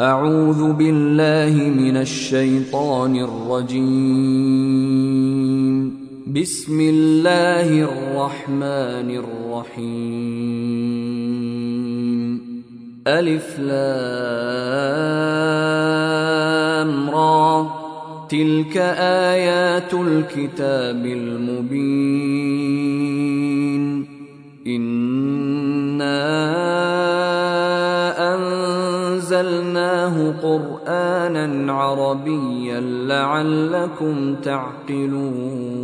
أعوذ بالله من الشيطان الرجيم. بسم الله الرحمن الرحيم. ألف لام را. تلك آيات الكتاب المبين. إِنَّا أنزلناه قرآنا عربيا لعلكم تعقلون.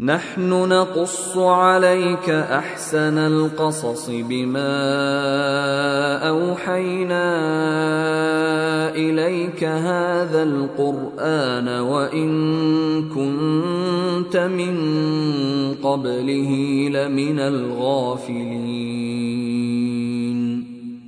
نحن نقص عليك أحسن القصص بما أوحينا إليك هذا القرآن وإن كنت من قبله لمن الغافلين.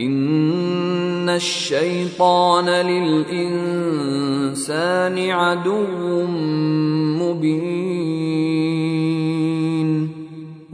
ان الشيطان للانسان عدو مبين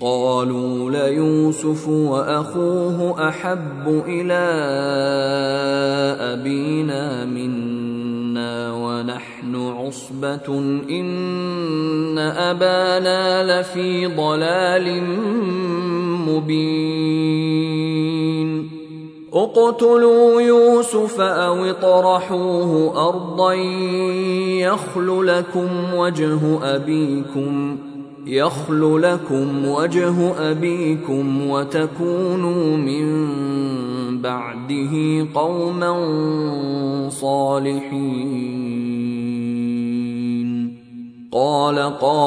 قالوا ليوسف وأخوه أحب إلى أبينا منا ونحن عصبة إن أبانا لفي ضلال مبين. اقتلوا يوسف أو اطرحوه أرضا يخل لكم وجه أبيكم. يخل لكم وجه أبيكم وتكونوا من بعده قوما صالحين. قال قائل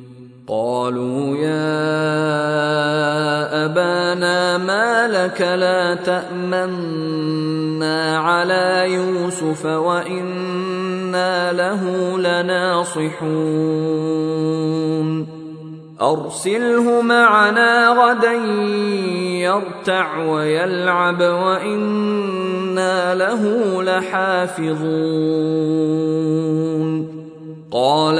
قالوا يا أبانا ما لك لا تأمنا على يوسف وإنا له لناصحون. أرسله معنا غدا يرتع ويلعب وإنا له لحافظون. قال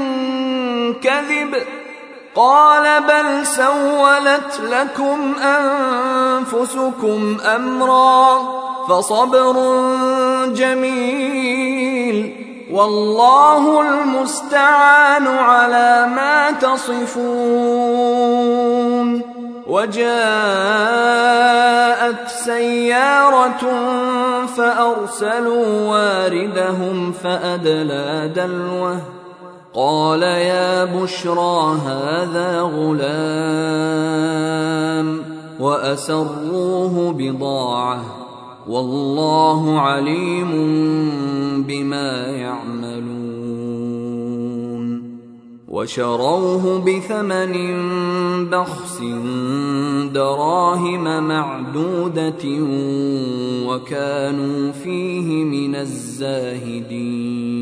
كذب قال بل سولت لكم أنفسكم أمرا فصبر جميل والله المستعان على ما تصفون وجاءت سيارة فأرسلوا واردهم فأدلى دلوه قال يا بشرى هذا غلام وأسروه بضاعة والله عليم بما يعملون وشروه بثمن بخس دراهم معدودة وكانوا فيه من الزاهدين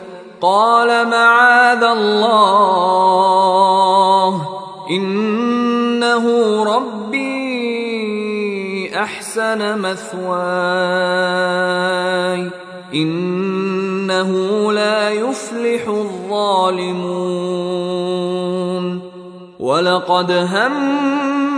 قال معاذ الله إنه ربي أحسن مثواي إنه لا يفلح الظالمون ولقد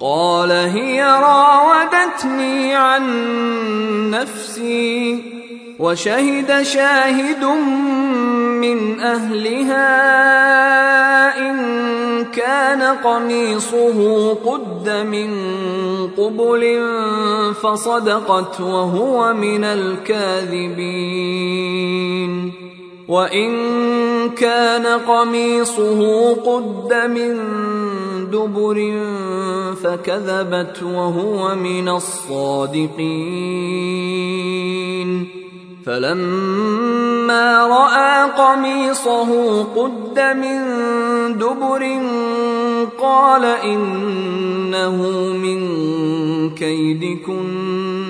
قال هي راودتني عن نفسي وشهد شاهد من أهلها إن كان قميصه قد من قبل فصدقت وهو من الكاذبين وإن كان قميصه قد من دبر فكذبت وهو من الصادقين. فلما رأى قميصه قد من دبر قال إنه من كيدكن.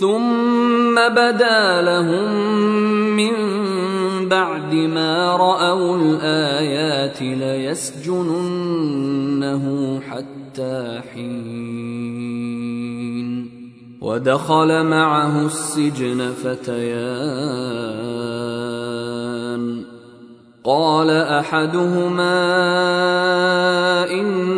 ثم بدا لهم من بعد ما رأوا الآيات ليسجننه حتى حين. ودخل معه السجن فتيان. قال أحدهما اني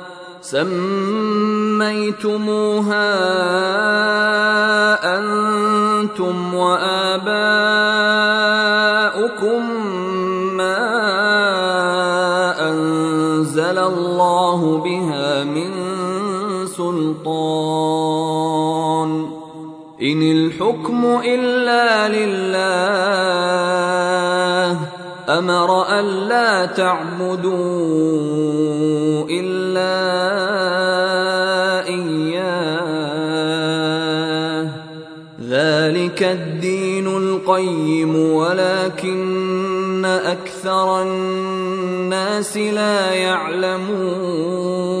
سميتموها أنتم وآباؤكم ما أنزل الله بها من سلطان. إن الحكم إلا لله أمر الا تعبدوا الا اياه ذلك الدين القيم ولكن أكثر الناس لا يعلمون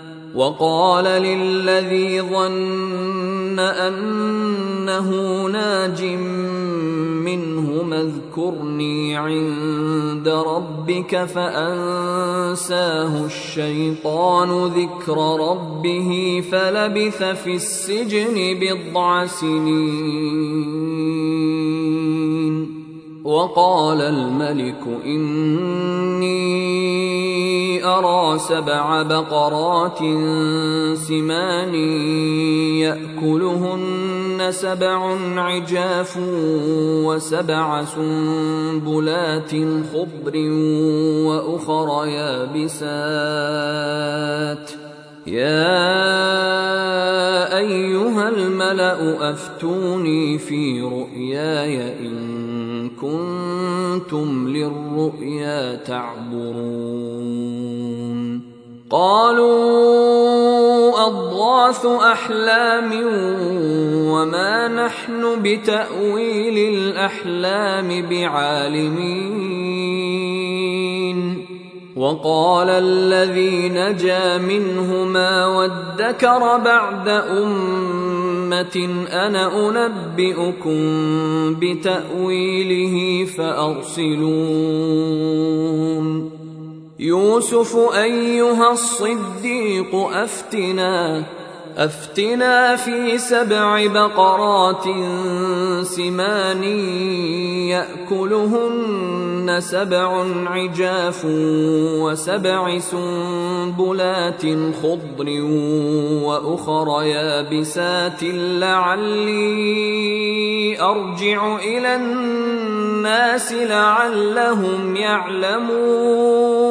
وقال للذي ظن أنه ناج منهما اذكرني عند ربك فأنساه الشيطان ذكر ربه فلبث في السجن بضع سنين. وقال الملك إني أرى سبع بقرات سمان يأكلهن سبع عجاف وسبع سنبلات خضر وأخر يابسات. يا أيها الملأ أفتوني في رؤياي إن كنتم للرؤيا تعبرون. قالوا أضغاث أحلام وما نحن بتأويل الأحلام بعالمين. وقال الذي نجا منهما وادكر بعد أمة أنا أنبئكم بتأويله فأرسلون. يوسف أيها الصديق أفتنا أفتنا في سبع بقرات سمان يأكلهن سبع عجاف وسبع سنبلات خضر وأخر يابسات لعلي أرجع إلى الناس لعلهم يعلمون.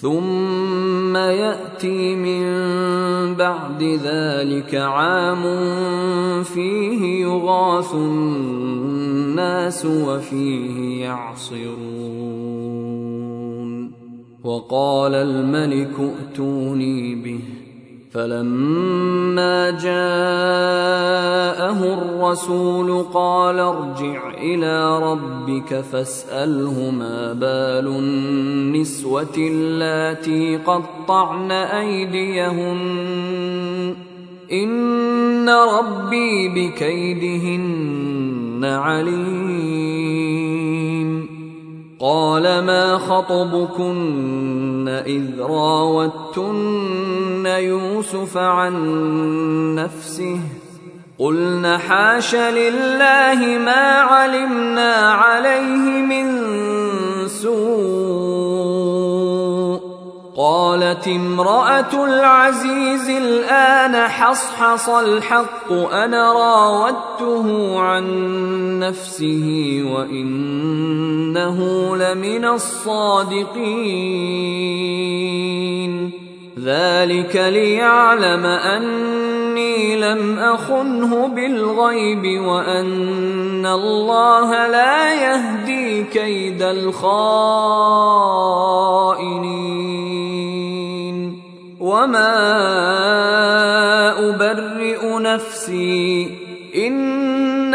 ثم يأتي من بعد ذلك عام فيه يغاث الناس وفيه يعصرون. وقال الملك ائتوني به. فلما جاءه الرسول قال ارجع إلى ربك فاسأله ما بال النسوة اللاتي قطعن أيديهن. إن ربي بكيدهن عليم. قال ما خطبكن اذ راوتن يوسف عن نفسه قلن حاش لله ما علمنا عليه من سوء قالت امرأة العزيز الآن حصحص الحق أنا راودته عن نفسه وإنه لمن الصادقين. ذلك ليعلم اني لم اخنه بالغيب وان الله لا يهدي كيد الخائنين وما ابرئ نفسي ان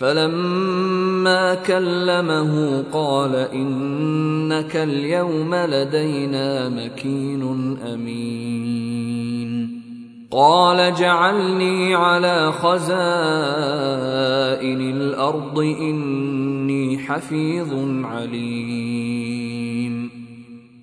فلما كلمه قال إنك اليوم لدينا مكين أمين. قال جعلني على خزائن الأرض إني حفيظ عليم.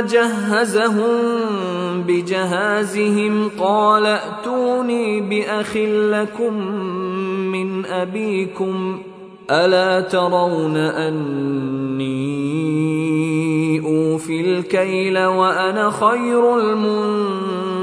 جهزهم بجهازهم قال ائتوني باخ لكم من ابيكم الا ترون اني اوفي الكيل وأنا خير المنزلين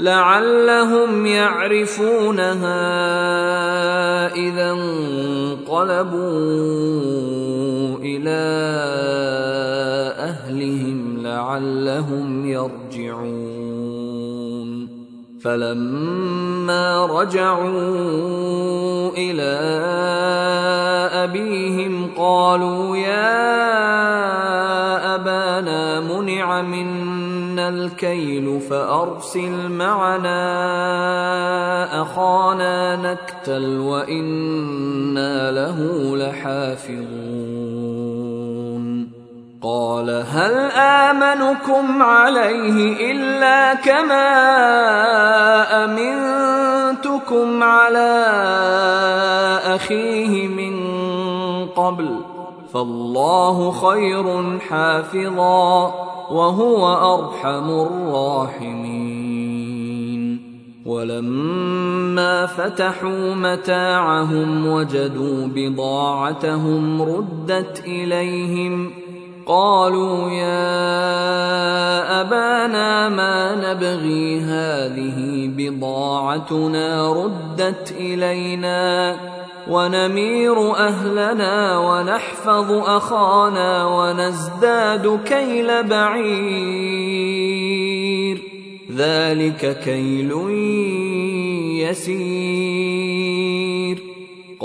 لعلهم يعرفونها إذا انقلبوا إلى أهلهم لعلهم يرجعون. فلما رجعوا إلى أبيهم قالوا يا أبانا منع منا الكيل فأرسل معنا أخانا نكتل وإنا له لحافظون. قال هل آمنكم عليه إلا كما أمنتكم على أخيه من قبل فالله خير حافظا. وهو أرحم الراحمين. ولما فتحوا متاعهم وجدوا بضاعتهم ردت إليهم قالوا يا أبانا ما نبغي هذه بضاعتنا ردت إلينا. ونمير أهلنا ونحفظ أخانا ونزداد كيل بعير. ذلك كيل يسير.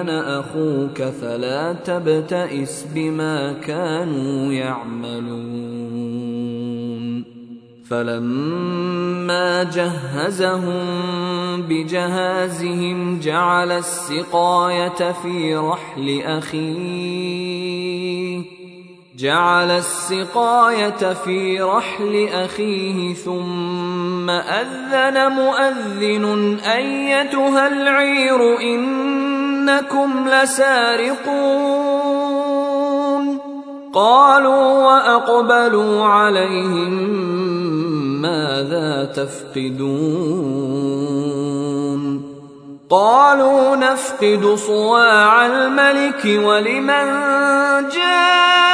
أنا أخوك فلا تبتئس بما كانوا يعملون. فلما جهزهم بجهازهم جعل السقاية في رحل أخيه. جعل السقاية في رحل أخيه ثم أذن مؤذن أيتها العير إنكم لسارقون. قالوا وأقبلوا عليهم ماذا تفقدون؟ قالوا نفقد صواع الملك ولمن جاء؟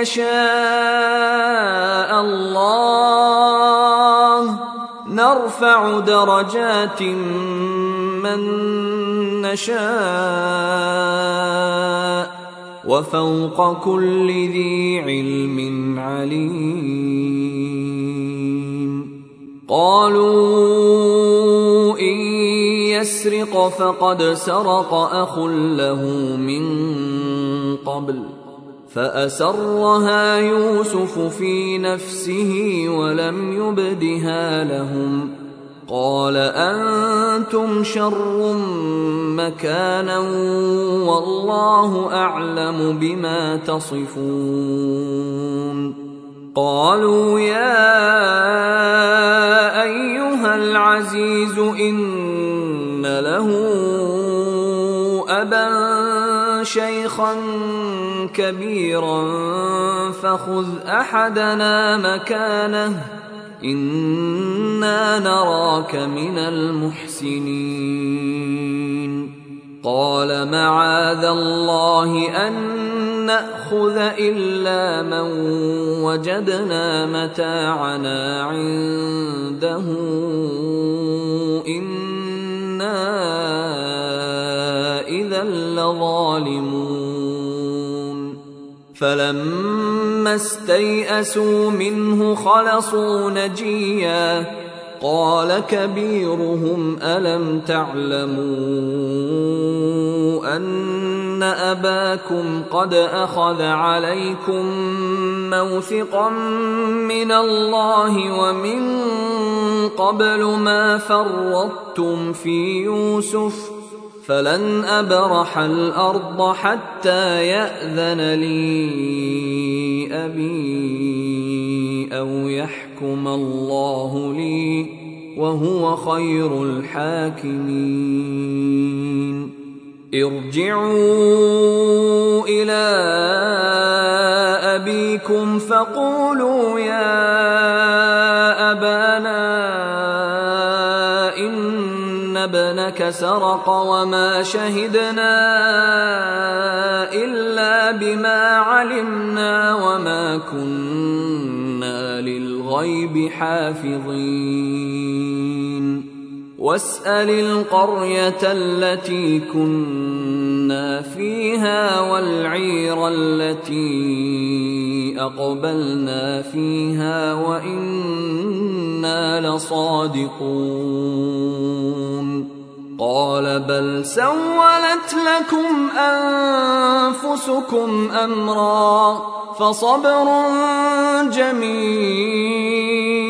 يشاء الله نرفع درجات من نشاء وفوق كل ذي علم عليم. قالوا إن يسرق فقد سرق أخ له من قبل. فأسرها يوسف في نفسه ولم يبدها لهم. قال أنتم شر مكانا والله أعلم بما تصفون. قالوا يا أيها العزيز إن له أبا شيخا كبيرا فخذ أحدنا مكانه إنا نراك من المحسنين. قال معاذ الله أن نأخذ إلا من وجدنا متاعنا عنده إنا فلما فلما استيئسوا منه خلصوا نجيا. قال كبيرهم ألم تعلموا أن أباكم قد أخذ عليكم موثقا من الله ومن قبل ما فرطتم في يوسف؟ فلن ابرح الأرض حتى ياذن لي ابي أو يحكم الله لي وهو خير الحاكمين ارجعوا إلى ابيكم فقولوا يا ابنك سرق وما شهدنا إلا بما علمنا وما كنا للغيب حافظين. واسأل القرية التي كنا فيها والعير التي اقبلنا فيها وأنا لصادقون قال بل سولت لكم انفسكم امرا فصبر جميل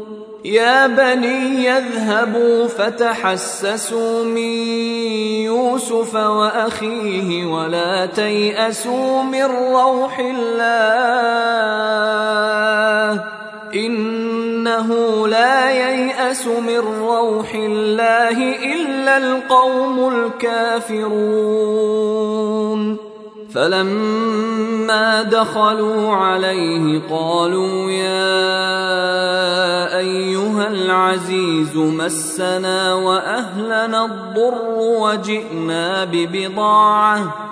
يا بني يذهبوا فتحسسوا من يوسف وأخيه ولا تيأسوا من روح الله إنه لا ييأس من روح الله إلا القوم الكافرون فلما دخلوا عليه قالوا يا أيها العزيز مسنا وأهلنا الضر وجئنا ببضاعة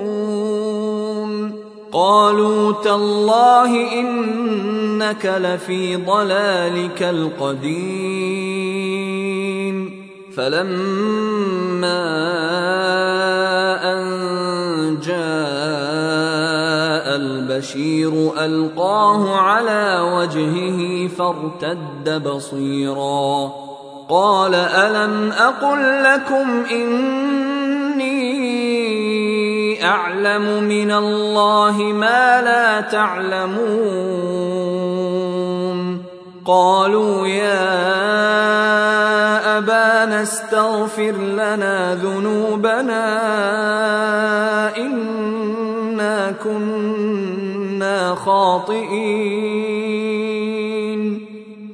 قالوا تالله إنك لفي ضلالك القديم. فلما أن جاء البشير ألقاه على وجهه فارتد بصيرا. قال ألم أقل لكم إني أعلم من الله ما لا تعلمون. قالوا يا أبانا استغفر لنا ذنوبنا إنا كنا خاطئين.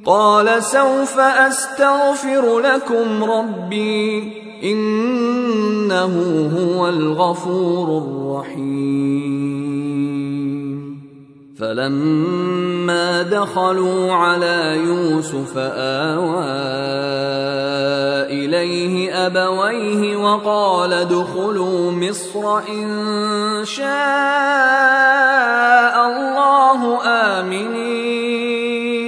قال سوف أستغفر لكم ربي. إنه هو الغفور الرحيم. فلما دخلوا على يوسف آوى إليه أبويه وقال ادخلوا مصر إن شاء الله آمنين.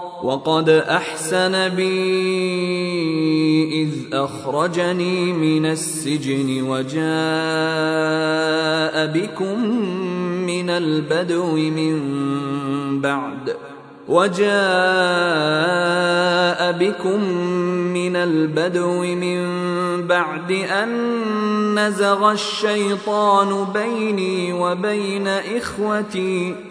وقد أحسن بي إذ أخرجني من السجن وجاء بكم من البدو من بعد وجاء بكم من البدو من بعد أن نزغ الشيطان بيني وبين إخوتي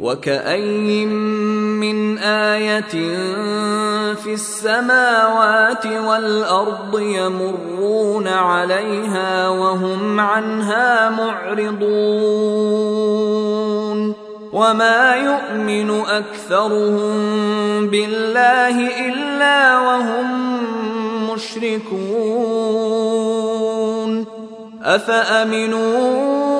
وكاين من إيه في السماوات والارض يمرون عليها وهم عنها معرضون وما يؤمن اكثرهم بالله الا وهم مشركون افامنوا ان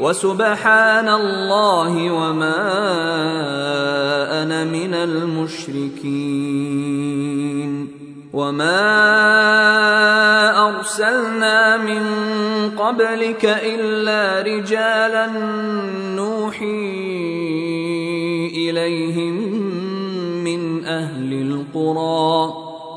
وسبحان الله وما أنا من المشركين وما أرسلنا من قبلك إلا رجالا نوحي إليهم من أهل القرى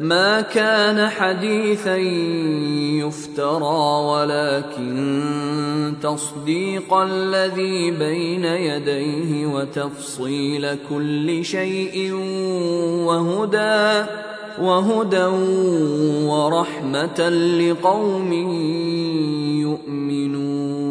ما كان حديثا يفترى ولكن تصديق الذي بين يديه وتفصيل كل شيء وهدى وهدى ورحمة لقوم يؤمنون.